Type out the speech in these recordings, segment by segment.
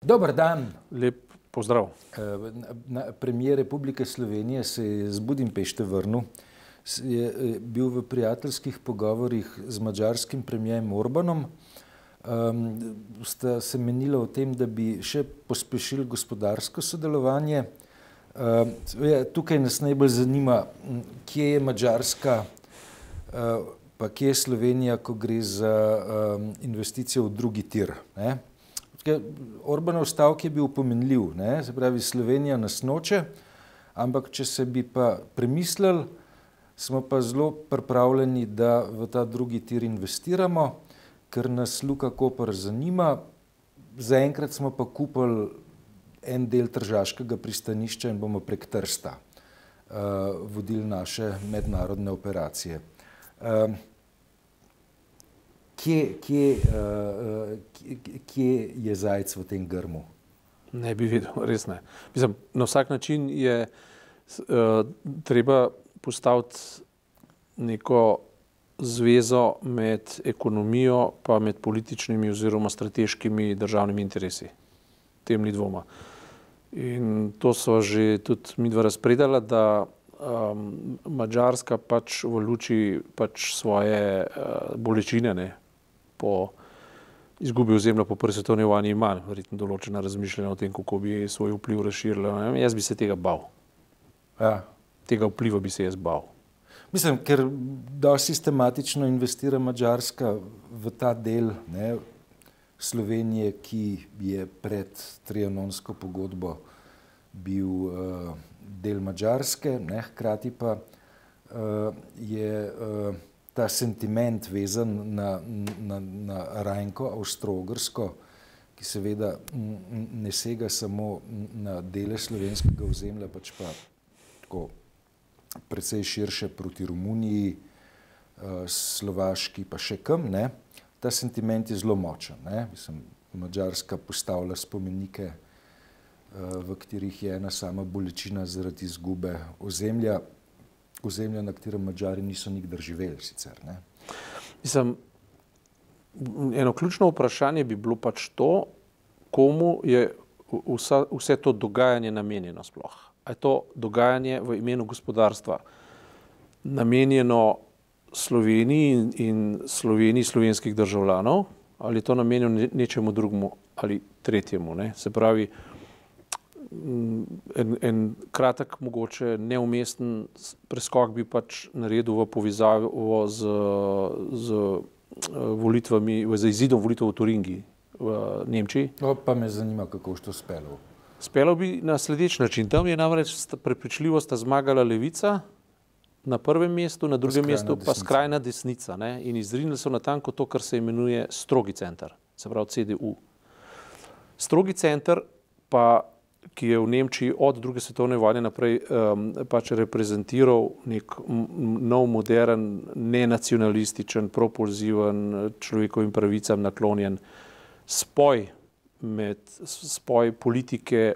Dober dan. Lep pozdrav. Premijer Republike Slovenije se je z Budimpešte vrnil, je bil v prijateljskih pogovorih z mađarskim premijem Orbanom. Um, sta se menila o tem, da bi še pospešili gospodarsko sodelovanje. Um, tukaj nas najbolj zanima, kje je Mačarska, uh, pa kje je Slovenija, ko gre za um, investicijo v drugi tir. Ne? Orbanov stavek je bil pomenljiv, ne? se pravi, Slovenija nas noče, ampak če se bi pa premislili, smo pa zelo pripravljeni, da v ta drugi tir investiramo, ker nas Luka Koper zanima. Zaenkrat smo pa kupili en del tržaškega pristanišča in bomo prek Trsta uh, vodili naše mednarodne operacije. Uh, kje, kje, uh, kje, kje je zajec v tem grmu? Ne bi vedel, res ne. Mislim, na vsak način je uh, treba postaviti neko zvezo med ekonomijo pa med političnimi oziroma strateškimi državnimi interesi. Tem ni dvoma. In to so že tudi mi dva razpredala, da um, Mačarska pač v luči pač svoje uh, bolečine, ne, po izgubi ozemlja po prvi svetovni vojni ima verjetno določena razmišljanja o tem, kako bi svoj vpliv razširila. Jaz bi se tega bal. Ja. Tega vpliva bi se jaz bal. Mislim, ker da sistematično investira Mačarska v ta del ne, Slovenije, ki je pred trianonsko pogodbo bil uh, del Mačarske, ne, hkrati pa uh, je uh, ta sentiment vezan na, na, na Rajnko, Avstro-Ogrsko, ki seveda ne sega samo na dele slovenskega ozemlja, pač pa tako precej širše proti Romuniji, eh, Slovaški, pa še kam. Ne? Ta sentiment je zelo močen. Ne? Mislim, Mačarska postavlja spomenike, eh, v katerih je ena sama bolečina zaradi izgube ozemlja ozemlja, na katerem Mačari niso nikdar živeli. Sicer, Mislim, eno ključno vprašanje bi bilo pač to, komu je vsa, vse to dogajanje namenjeno sploh. A je to dogajanje v imenu gospodarstva namenjeno Sloveniji in, in Sloveniji slovenskih državljanov ali je to namenjeno nečemu drugemu ali tretjemu. Ne? Se pravi, en, en kratek, mogoče neumesten preskok bi pač naredil v povezavi z, z eh, volitvami, z izidom volitev v Turingi v Nemčiji. No, pa me zanima, kako je to spelo. Spelo bi na sledeč način. Tam je namreč prepričljivo sta zmagala levica na prvem mestu, na drugem mestu pa skrajna desnica. Ne? In izrinili so natanko to, kar se imenuje strogi center, se pravi CDU. Strogi center pa ki je v Nemčiji od druge svetovne vojne naprej um, pač reprezentiral nek nov, modern, nenacionalističen, propulziven, človekovim pravicam naklonjen spoj med spoj politike,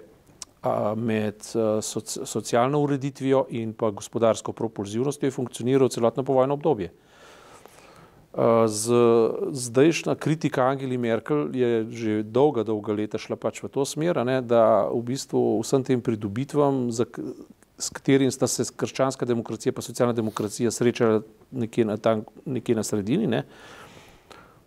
a, med a, soci, socialno ureditvijo in pa gospodarsko propulzivnostjo je funkcioniral celotno povojno obdobje. Z, zdajšnja kritika Angeli Merkel je že dolga, dolga leta šla pač v to smer, ne, da v bistvu vsem tem pridobitvam, za, s katerim sta se krščanska demokracija in socialna demokracija srečala nekje na, tam, nekje na sredini, ne,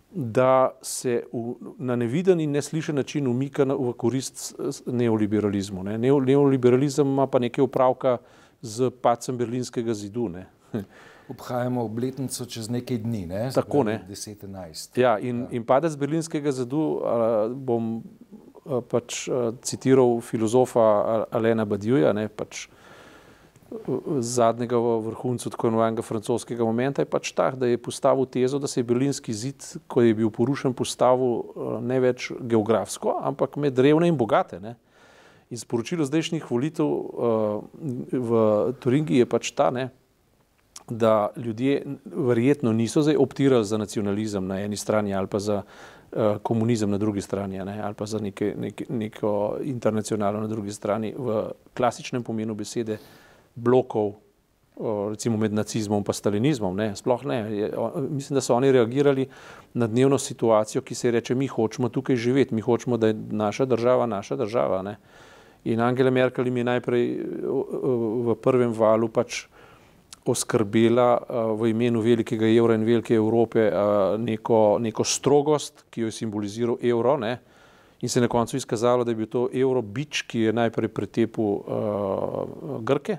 da se v, na neviden in neslišen način umika na, v korist neoliberalizmu. Ne. Neoliberalizem ima pa nekaj upravka z pacem berlinskega zidu. Ne. obhajamo obletnico čez nekaj dni, ne? Tako ne. 10-11. Ja, in, ja. in padec berlinskega zidu uh, bom uh, pač uh, citiral filozofa Alena Badiuja, ne pač zadnjega vrhunca tako imenovanega francoskega momenta, je pač tak, da je postavil tezo, da se je berlinski zid, ko je bil porušen, postavil ne več geografsko, ampak med revne in bogate. Ne? In sporočilo zdajšnjih volitev uh, v Turingi je pač ta, ne, da ljudje verjetno niso zdaj optirali za nacionalizem na eni strani ali pa za uh, komunizem na drugi strani ne, ali pa za neke, neke, neko internacionalno na drugi strani v klasičnem pomenu besede blokov recimo med nacizmom in stalinizmom. Ne, sploh ne. Je, mislim, da so oni reagirali na dnevno situacijo, ki se reče, mi hočemo tukaj živeti, mi hočemo, da je naša država naša država. Ne. In Angela Merkel jim je najprej v prvem valu pač oskrbela v imenu velikega evra in velike Evrope neko, neko strogost, ki jo je simboliziral evro. Ne. In se je na koncu izkazalo, da je bil to evro bič, ki je najprej pretepil uh, Grke,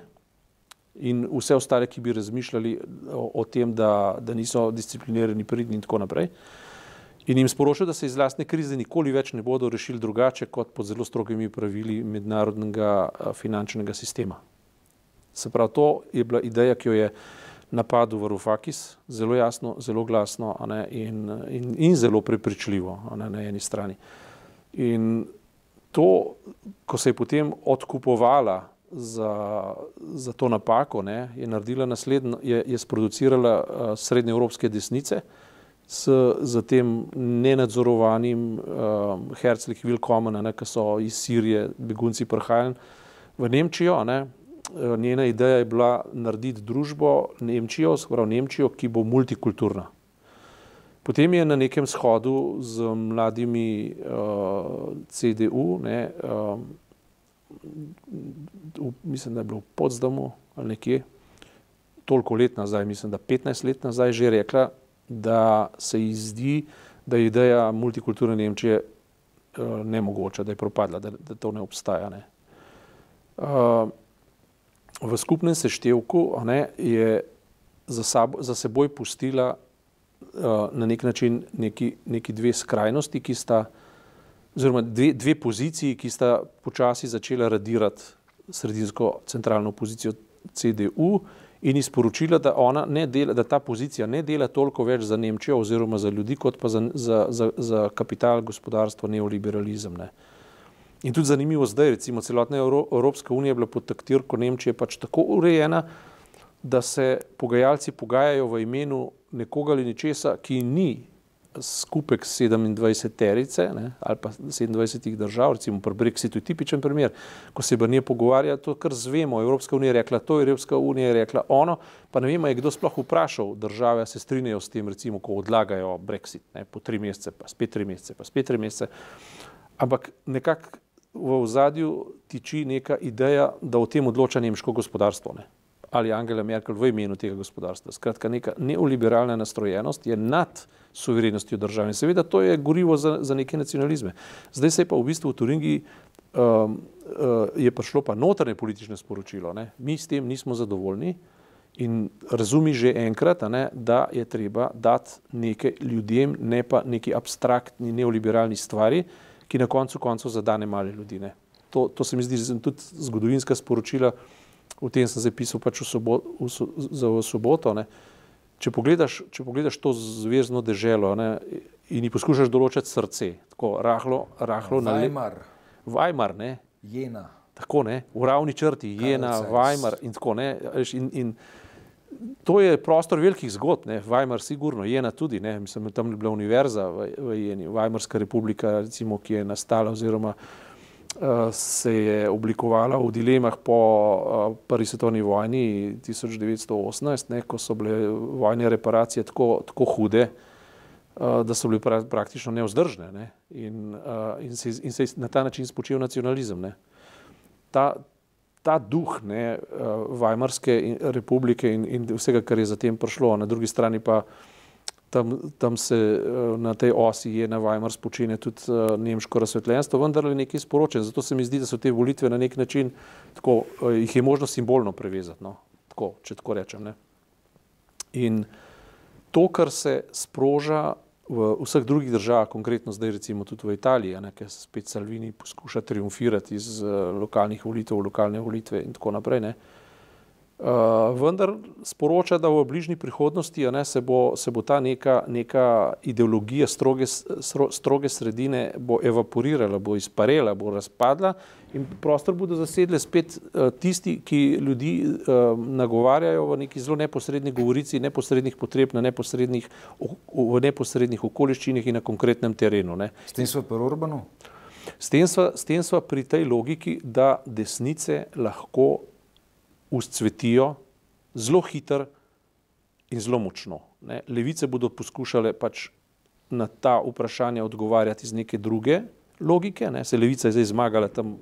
in vse ostale, ki bi razmišljali o, o tem, da, da niso disciplinirani, pridni in tako naprej. In jim sporočil, da se iz lastne krize nikoli več ne bodo rešili drugače kot pod zelo strogimi pravili mednarodnega finančnega sistema. Se pravi, to je bila ideja, ki jo je napadel Varufakis, zelo jasno, zelo glasno ne, in, in, in zelo prepričljivo ne, na eni strani. In to, ko se je potem odkupovala za, za to napako, ne, je naredila naslednjo, je, je sproducirala uh, srednje evropske desnice s, z tem nenadzorovanim uh, Herzlich Willkommen, ki so iz Sirije begunci prihajali v Nemčijo. Ne. Njena ideja je bila narediti družbo Nemčijo, skoraj Nemčijo, ki bo multikulturna. Potem je na nekem shodu z mladimi uh, CDU, ne, uh, mislim, da je bilo v Podzdamu ali nekje, toliko let nazaj, mislim, da 15 let nazaj, že rekla, da se ji zdi, da je ideja multikulturne Nemčije uh, nemogoča, da je propadla, da, da to ne obstaja. Ne. Uh, v skupnem seštevku ne, je za, sabo, za seboj pustila uh, na nek način neki, neki dve skrajnosti, ki sta oziroma dve, dve poziciji, ki sta počasi začela radirati sredinsko centralno pozicijo CDU in izporočila, da, dela, da ta pozicija ne dela toliko več za Nemčijo oziroma za ljudi, kot pa za, za, za, za kapital, gospodarstvo, neoliberalizem. Ne. In tudi zanimivo zdaj, recimo celotna Evropska unija je bila pod taktirko Nemčije pač tako urejena, da se pogajalci pogajajo v imenu nekoga ali nečesa, ki ni skupek 27 terice ne, ali pa 27 držav, recimo pri Brexitu je tipičen primer, ko se Brnije pogovarja, to kar zvemo, Evropska unija je rekla to, Evropska unija je rekla ono, pa ne vemo, je kdo sploh vprašal države, se strinjajo s tem, recimo, ko odlagajo Brexit, ne, po tri mesece, pa spet tri mesece, pa spet tri mesece, ampak nekako v ozadju tiči neka ideja, da o tem odloča nemško gospodarstvo. Ne ali Angela Merkel v imenu tega gospodarstva. Skratka, neka neoliberalna nastrojenost je nad suverenostjo države. In seveda to je gorivo za, za neke nacionalizme. Zdaj se je pa v bistvu v Turingi um, uh, je prišlo pa notranje politično sporočilo. Ne? Mi s tem nismo zadovoljni in razumi že enkrat, ne, da je treba dati nekaj ljudem, ne pa neki abstraktni neoliberalni stvari, ki na koncu koncev zadane male ljudi. Ne? To, to se mi zdi tudi zgodovinska sporočila, o tem sem zapisal pač v, sobot, v, za v soboto. Ne. Če pogledaš, če pogledaš to zvezdno deželo ne, in ji poskušaš določiti srce, tako rahlo, rahlo na Weimar. Weimar, ne. Jena. Tako ne, v ravni črti, Jena, Weimar in tako ne. In, in to je prostor velikih zgodb, ne. Weimar sigurno, Jena tudi, ne. Mislim, tam je bila univerza v, v Jeni, Weimarska republika, recimo, ki je nastala oziroma Eh, se je oblikovala v dilemah po eh, prvi svetovni vojni 1918, ne, ko so bile vojne reparacije tako, tako hude, eh, da so bile praktično neozdržne ne, in, in, se, in se je na ta način spočil nacionalizem. Ta, ta duh ne, Weimarske republike in, in vsega, kar je zatem prišlo, na drugi strani pa tam, tam se eh, na tej osi je na Weimar spočine tudi uh, nemško razsvetljenstvo, vendar je nekaj sporočen. Zato se mi zdi, da so te volitve na nek način, tako, jih je možno simbolno prevezati, no? tako, če tako rečem. Ne? In to, kar se sproža v vseh drugih državah, konkretno zdaj recimo tudi v Italiji, ker se spet Salvini poskuša triumfirati iz uh, lokalnih volitev lokalne volitve in tako naprej, ne? Uh, vendar sporoča, da v bližnji prihodnosti ne, se, bo, se bo ta neka, neka ideologija stroge, stro, stroge sredine evaporirala, bo izparela, bo razpadla in prostor bodo zasedli spet uh, tisti, ki ljudi uh, nagovarjajo v neki zelo neposredni govorici, neposrednih potreb na neposrednih, v neposrednih okoliščinah in na konkretnem terenu. Ne. S tem smo pri Urbanu? S tem smo pri tej logiki, da desnice lahko vzcvetijo zelo hiter in zelo močno. Ne. Levice bodo poskušale pač na ta vprašanja odgovarjati iz neke druge logike, ne. se levica je zdaj zmagala tam,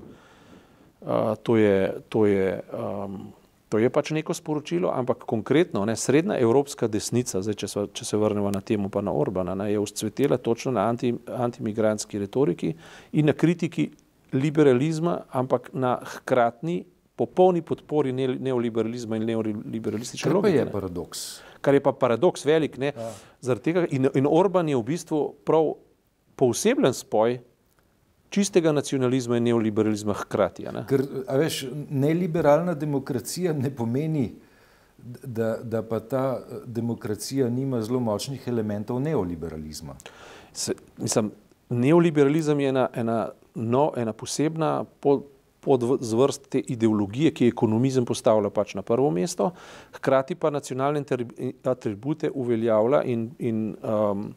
uh, to je, to je um, To je pač neko sporočilo, ampak konkretno, ne, srednja evropska desnica, zdaj, če, so, če se vrnemo na temo, pa na Orbana, ne, je uscvetela točno na anti, antimigranski retoriki in na kritiki liberalizma, ampak na hkratni popolni podpori ne, neoliberalizma in neoliberalistične logike. Kar je paradoks. Kar je pa paradoks velik, ne, ja. zaradi tega in, in Orban je v bistvu prav poseben spoj čistega nacionalizma in neoliberalizma hkrati. Ne? Ker, veš, neliberalna demokracija ne pomeni, da, da pa ta demokracija nima zelo močnih elementov neoliberalizma. Se, mislim, neoliberalizem je ena, ena, no, ena posebna pod, podzvrst te ideologije, ki ekonomizem postavlja pač na prvo mesto, hkrati pa nacionalne atribute uveljavlja in, in um,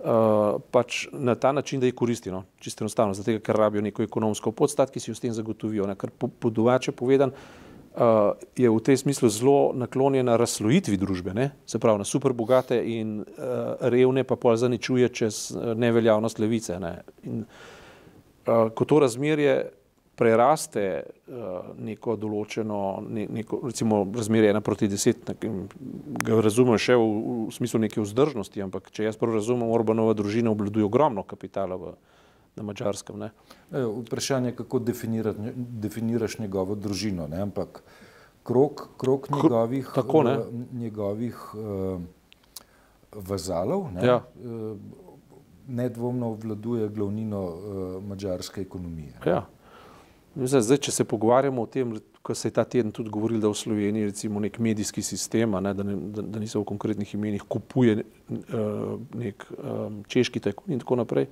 Uh, pač na ta način, da jih koristijo, no? čisto enostavno, zato ker rabijo neko ekonomsko podstat, ki si jo s tem zagotovijo. Ne? Ker po, po domače povedan, uh, je v tej smislu zelo naklonjena razslojitvi družbe, ne? se pravi na super bogate in uh, revne, pa pol zaničuje čez neveljavnost levice. Ne? In, uh, ko to razmerje preraste uh, neko določeno, ne, neko, recimo razmerje ena proti deset, nekim, ga razumem še v, v smislu neke vzdržnosti, ampak če jaz prav razumem, Orbanova družina obladuje ogromno kapitala v, na Mačarskem. Ne. E, vprašanje je, kako definiraš njegovo družino, ne? ampak krok, krok njegovih, Tako, ne? uh, njegovih uh, vazalov, ne? Ja. Uh, nedvomno obvladuje glavnino uh, mačarske ekonomije. Ja. Zdaj, če se pogovarjamo o tem, ko se je ta teden tudi govorilo, da v Sloveniji recimo nek medijski sistem, ne, da, ne, da, da niso v konkretnih imenih, kupuje uh, nek um, češki tajkun in tako naprej,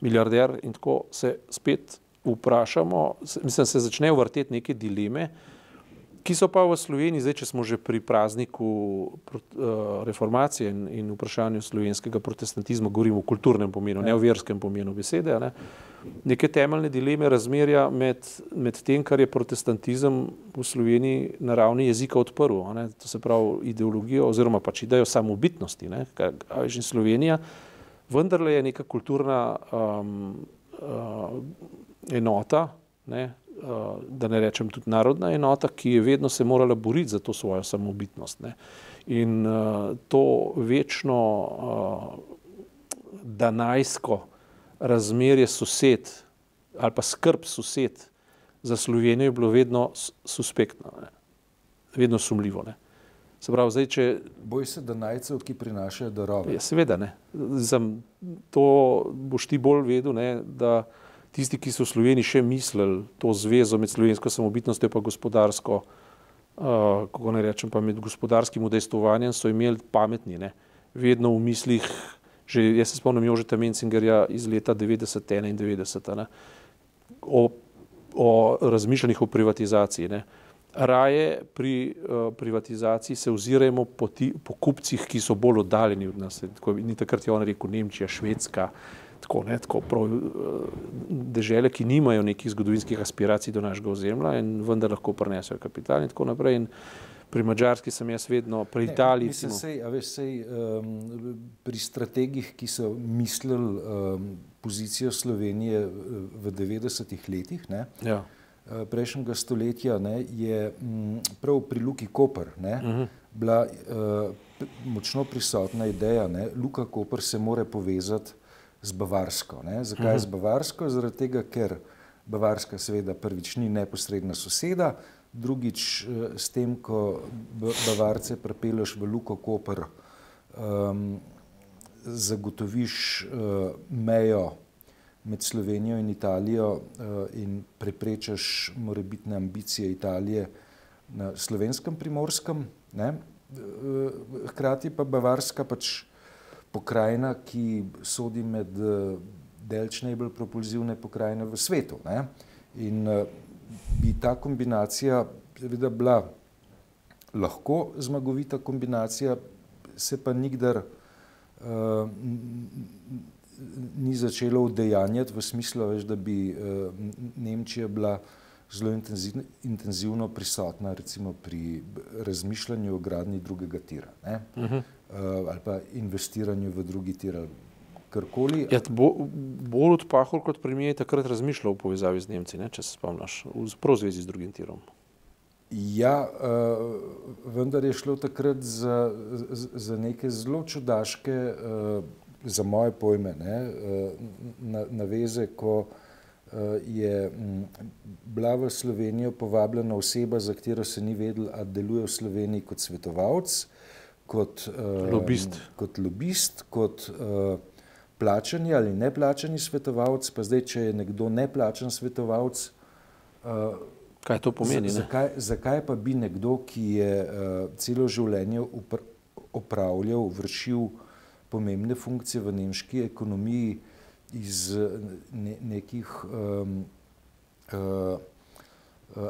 milijarder in tako se spet vprašamo, mislim, se začnejo vrteti neke dileme, ki so pa v Sloveniji, zdaj, če smo že pri prazniku uh, reformacije in, in vprašanju slovenskega protestantizma, govorimo o kulturnem pomenu, ne o verskem pomenu besede, ne, neke temeljne dileme razmerja med, med tem, kar je protestantizem v Sloveniji na ravni jezika odprl, ne, to se pravi ideologijo oziroma pač idejo samobitnosti, ne, kar je Slovenija, vendarle je neka kulturna um, uh, enota, ne, Eh, da ne rečem tudi narodna enota, ki je vedno se morala boriti za to svojo samobitnost. Ne. In uh, to večno uh, danajsko razmerje sosed ali pa skrb sosed za Slovenijo je bilo vedno suspektno, ne. vedno sumljivo. Ne. Se pravi, zdaj, če... Boj se danajcev, ki prinašajo darove. Ja, seveda ne. Zam, to boš ti bolj vedel, ne, da tisti, ki so v Sloveniji še mislili to zvezo med slovensko samobitnostjo in gospodarsko, uh, kako ne rečem, pa med gospodarskim udejstovanjem, so imeli pametni, ne? vedno v mislih, že jaz se spomnim Jožeta Mencingerja iz leta 90-91, o, o razmišljanjih o privatizaciji. Ne? Raje pri uh, privatizaciji se ozirajmo po, ti, po kupcih, ki so bolj oddaljeni od nas. Tako, ni takrat je on rekel Nemčija, Švedska, uh, tako, ne, tako prav, eh, dežele, ki nimajo nekih zgodovinskih aspiracij do našega ozemlja in vendar lahko prenesejo kapital in tako naprej. In pri Mačarski sem jaz vedno, pri Italiji. Mislim, sej, veš, sej, um, pri strategih, ki so mislili um, pozicijo Slovenije eh, v 90-ih letih, ne, ja. Eh, prejšnjega stoletja, ne, je m, prav pri Luki Koper ne, uh mhm. -huh. bila uh, močno prisotna ideja, da Luka Koper se more povezati z Bavarsko. Ne? Zakaj z mhm. Bavarsko? Zaradi tega, ker Bavarska seveda prvič ni neposredna soseda, drugič eh, s tem, ko Bavarce prepeleš v Luko Koper, um, zagotoviš uh, mejo med Slovenijo in Italijo uh, in preprečaš morebitne ambicije Italije na slovenskem primorskem. Ne? Hkrati pa Bavarska pač pokrajina, ki sodi med eh, delč najbolj propulzivne pokrajine v svetu. Ne? In bi ta kombinacija seveda bila lahko zmagovita kombinacija, se pa nikdar uh, ni začelo udejanjati v smislu, veš, da bi uh, Nemčija bila zelo intenzivno prisotna recimo pri razmišljanju o gradni drugega tira uh -huh. uh, ali pa investiranju v drugi tir ali karkoli. Ja, bo, bolj od Pahor kot premijer je takrat razmišljal v povezavi z Nemci, ne, če se spomniš, v zvezi z drugim tirom. Ja, uh, vendar je šlo takrat za, za neke zelo čudaške, uh, za moje pojme, ne, uh, naveze, ko uh, je m, bila v Slovenijo povabljena oseba, za katero se ni vedel, da deluje v Sloveniji kot svetovalec, kot uh, lobist, kot, lobist, kot uh, plačani ali neplačani svetovalec. Pa zdaj, če je nekdo neplačen svetovalec. Uh, Kaj to pomeni? Zakaj, zakaj pa bi nekdo, ki je uh, celo življenje opravljal, vršil pomembne funkcije v nemški ekonomiji, uh, iz ne, nekih um, uh,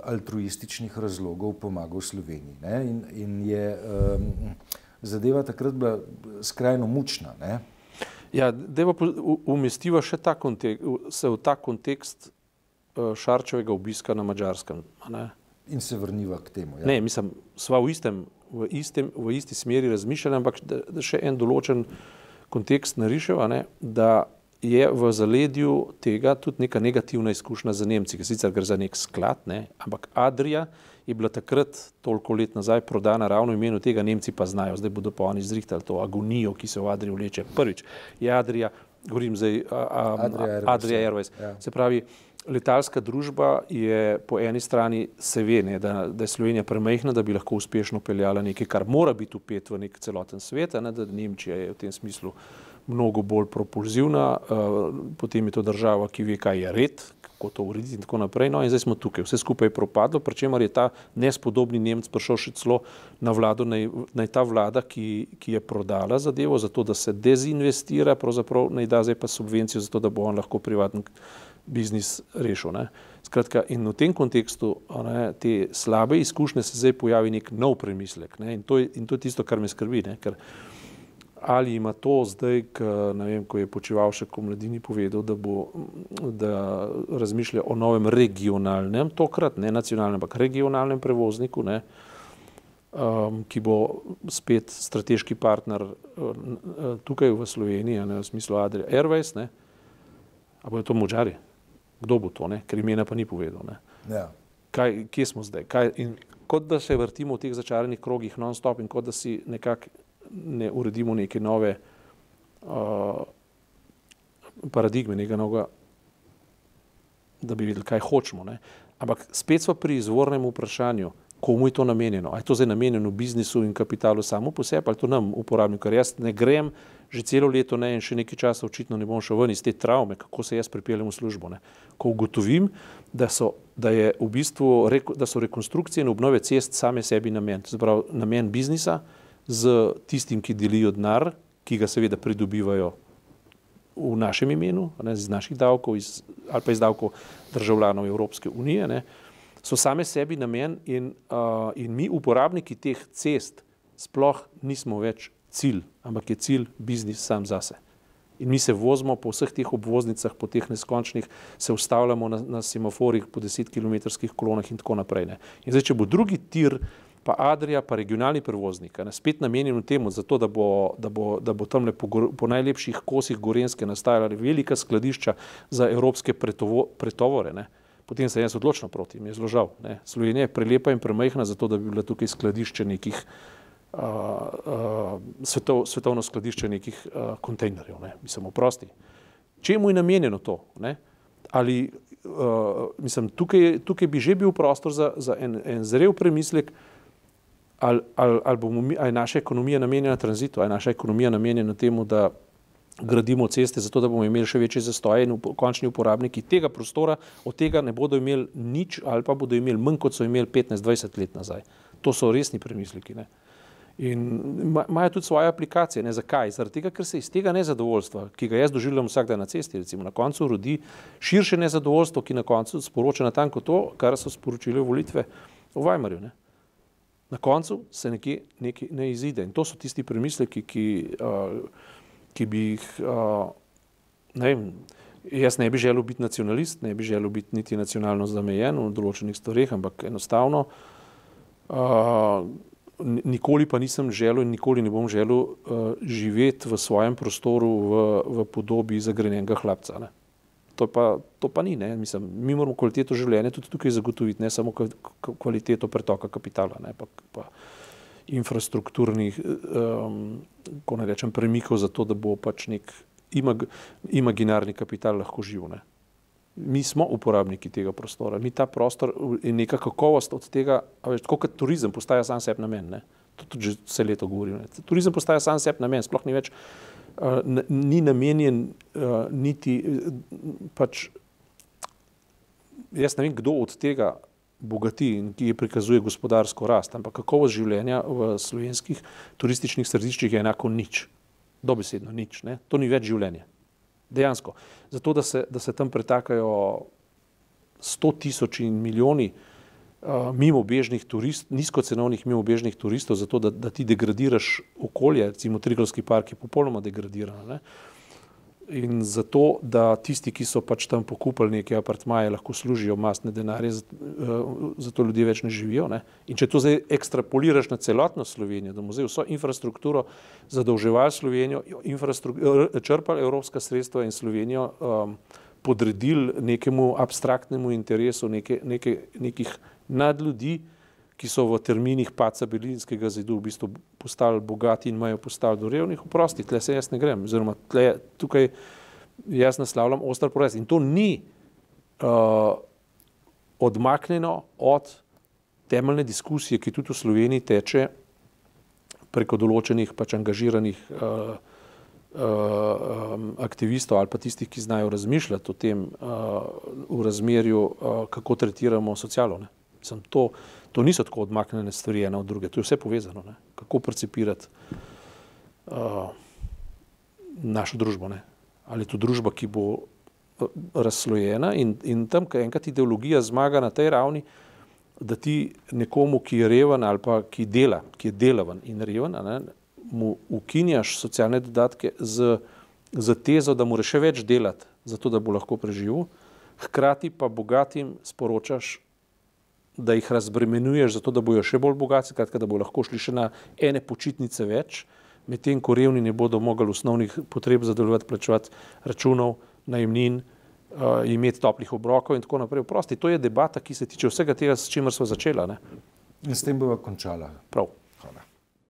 altruističnih razlogov pomagal Sloveniji. In, in je um, zadeva takrat bila skrajno mučna. Ne? Ja, da pa umestiva še ta kontekst, se v ta kontekst Šarčevega obiska na Mačarskem. In se vrniva k temu. Ja. Ne, mislim, sva v, istem, v, istem, v isti smeri razmišljala, ampak da, da še en določen kontekst nariševa, ne, da je v zaledju tega tudi neka negativna izkušnja za Nemci, ki sicer gre za nek sklad, ne, ampak Adrija je bila takrat toliko let nazaj prodana ravno v imenu tega, Nemci pa znajo, zdaj bodo pa oni zrihtali to agonijo, ki se v Adriji vleče. Prvič je Adrija, govorim zdaj, a, a, Adrija Airways, ja. se pravi, letalska družba je po eni strani se ve, ne, da, da je Slovenija premehna, da bi lahko uspešno peljala nekaj, kar mora biti upet v nek celoten svet, ne, da Nemčija je v tem smislu mnogo bolj propulzivna, uh, potem je to država, ki ve, kaj je red, kako to urediti in tako naprej. No in zdaj smo tukaj, vse skupaj je propadlo, pri čemer je ta nespodobni Nemc prišel še celo na vlado, naj, naj ta vlada, ki, ki je prodala zadevo, zato da se dezinvestira, pravzaprav naj da zdaj pa subvencijo, zato da bo on lahko privatni biznis rešil. Ne. Skratka, in v tem kontekstu ne, te slabe izkušnje se zdaj pojavi nek nov premislek ne, in, to je, in to je tisto, kar me skrbi. Ne, ker, ali ima to zdaj, k, vem, ko je počeval še ko mladini povedal, da, bo, da razmišlja o novem regionalnem, tokrat ne nacionalnem, ampak regionalnem prevozniku, ne, um, ki bo spet strateški partner uh, tukaj v Sloveniji, ne, v smislu Adria Airways, ne, a bojo to močari, kdo bo to, ne, ker imena pa ni povedal. Ne. Ja. Kaj, kje smo zdaj? Kaj, in, kot da se vrtimo v teh začaranih krogih non-stop in kot da si nekako ne uredimo neke nove uh, paradigme, nekaj novega, da bi videli, kaj hočemo. Ne. Ampak spet smo pri izvornem vprašanju, komu je to namenjeno. A je to zdaj namenjeno biznisu in kapitalu samo po sebi, ali to nam uporabniku, ker jaz ne grem že celo leto ne in še nekaj časa očitno ne bom šel ven iz te travme, kako se jaz pripeljem v službo. Ne. Ko ugotovim, da so, da, je v bistvu, da so rekonstrukcije in obnove cest same sebi namen, to je namen biznisa, z tistim, ki delijo denar, ki ga seveda pridobivajo v našem imenu, ne, iz naših davkov iz, ali pa iz davkov državljanov Evropske unije, ne, so same sebi namen in, uh, in mi, uporabniki teh cest, sploh nismo več cilj, ampak je cilj biznis sam zase. In mi se vozimo po vseh teh obvoznicah, po teh neskončnih, se ustavljamo na, na semaforih po 10 km kolonah in tako naprej. Ne. In zdaj, če bo drugi tir, pa Adrija, pa regionalni prevoznik, ne, spet namenjen temu, zato, da bo, da bo, da bo tam po, po najlepših kosih Gorenske nastajala velika skladišča za evropske pretovo, pretovore. Ne. Potem sem jaz odločno proti, mi je zelo žal. Ne. Slovenija je prelepa in premajhna, zato da bi bila tukaj skladišče nekih, uh, uh, svetov, svetovno skladišče nekih uh, kontejnerjev. Ne. Mislim, oprosti. Čemu je namenjeno to? Ne? Ali, uh, mislim, tukaj, tukaj bi že bil prostor za, za en, en zrel premislek, ali, ali, ali, mi, ali je naša ekonomija namenjena tranzitu, ali je naša ekonomija namenjena temu, da gradimo ceste, zato da bomo imeli še večje zastoje in končni uporabniki tega prostora od tega ne bodo imeli nič ali pa bodo imeli manj, kot so imeli 15-20 let nazaj. To so resni premisliki. Ne? In imajo tudi svoje aplikacije. Ne? Zakaj? Zaradi tega, ker se iz tega nezadovoljstva, ki ga jaz doživljam vsak dan na cesti, recimo, na koncu rodi širše nezadovoljstvo, ki na koncu sporoča natanko to, kar so sporočili volitve v Weimarju. Ne? Na koncu se nekje nekaj ne izide. In to so tisti premisleki, ki, uh, ki bi jih, uh, ne vem, Jaz ne bi želel biti nacionalist, ne bi želel biti niti nacionalno zamejen v določenih stvareh, ampak enostavno uh, nikoli pa nisem želel in nikoli ne bom želel uh, živeti v svojem prostoru v, v podobi zagrenjenega hlapca. Ne. To pa, to pa ni, Mislim, mi moramo kvaliteto življenja tudi tukaj zagotoviti, ne samo kvaliteto pretoka kapitala, ne, pa, pa infrastrukturnih, um, ko ne rečem, premikov za to, da bo pač nek imag, imaginarni kapital lahko živ. Ne. Mi smo uporabniki tega prostora, mi ta prostor in neka kakovost od tega, veš, kot turizem postaja sam sebi namen. Ne. To tudi že vse leto govorim. Ne. Turizem postaja sam sebi namen, sploh ni več, uh, ni namenjen uh, niti uh, pač. Jaz ne vem, kdo od tega bogati in ki prikazuje gospodarsko rast, ampak kakovost življenja v slovenskih turističnih središčih je enako nič dobesedno nič, ne? to ni več življenje. Dejansko. Zato, da se, da se tam pretakajo sto tisoči in milijoni uh, mimobežnih turistov, nizkocenovnih mimobežnih turistov, zato da, da ti degradiraš okolje, recimo Triglavski park je popolnoma degradiran. Uh, in zato, da tisti, ki so pač tam pokupili neke apartmaje, lahko služijo masne denarje, zato ljudje več ne živijo. Ne? In če to zdaj ekstrapoliraš na celotno Slovenijo, da muzej vso infrastrukturo zadolževal Slovenijo, črpal evropska sredstva in Slovenijo um, podredil nekemu abstraktnemu interesu neke, neke, nekih nadljudij, ki so v terminih paca Berlinskega zidu v bistvu postali bogati in imajo postali do revnih, oprosti, tle se jaz ne grem, oziroma tle, tukaj jaz naslavljam ostar protest in to ni uh, odmaknjeno od temeljne diskusije, ki tudi v Sloveniji teče preko določenih pač angažiranih uh, uh, aktivistov ali pa tistih, ki znajo razmišljati o tem uh, v razmerju, uh, kako tretiramo socialo. Sem to, to niso tako odmaknjene stvari ena od druge, to je vse povezano. Ne? Kako percipirati uh, našo družbo? Ne? Ali je to družba, ki bo uh, razslojena in, in tam, ko enkrat ideologija zmaga na tej ravni, da ti nekomu, ki je reven ali pa ki dela, ki je delaven in reven, ne, mu ukinjaš socialne dodatke z, z tezo, da mora še več delati, zato da bo lahko preživel, hkrati pa bogatim sporočaš, da jih razbremenjuješ, zato da bojo še bolj bogati, skratka, da bo lahko šli še na ene počitnice več, medtem ko revni ne bodo mogli osnovnih potreb zadovoljiti, plačevati računov, najemnin, uh, imeti toplih obrokov in tako naprej. Prosti, to je debata, ki se tiče vsega tega, s čimer smo začela. Ne? In s tem bomo končala. Prav. Hvala.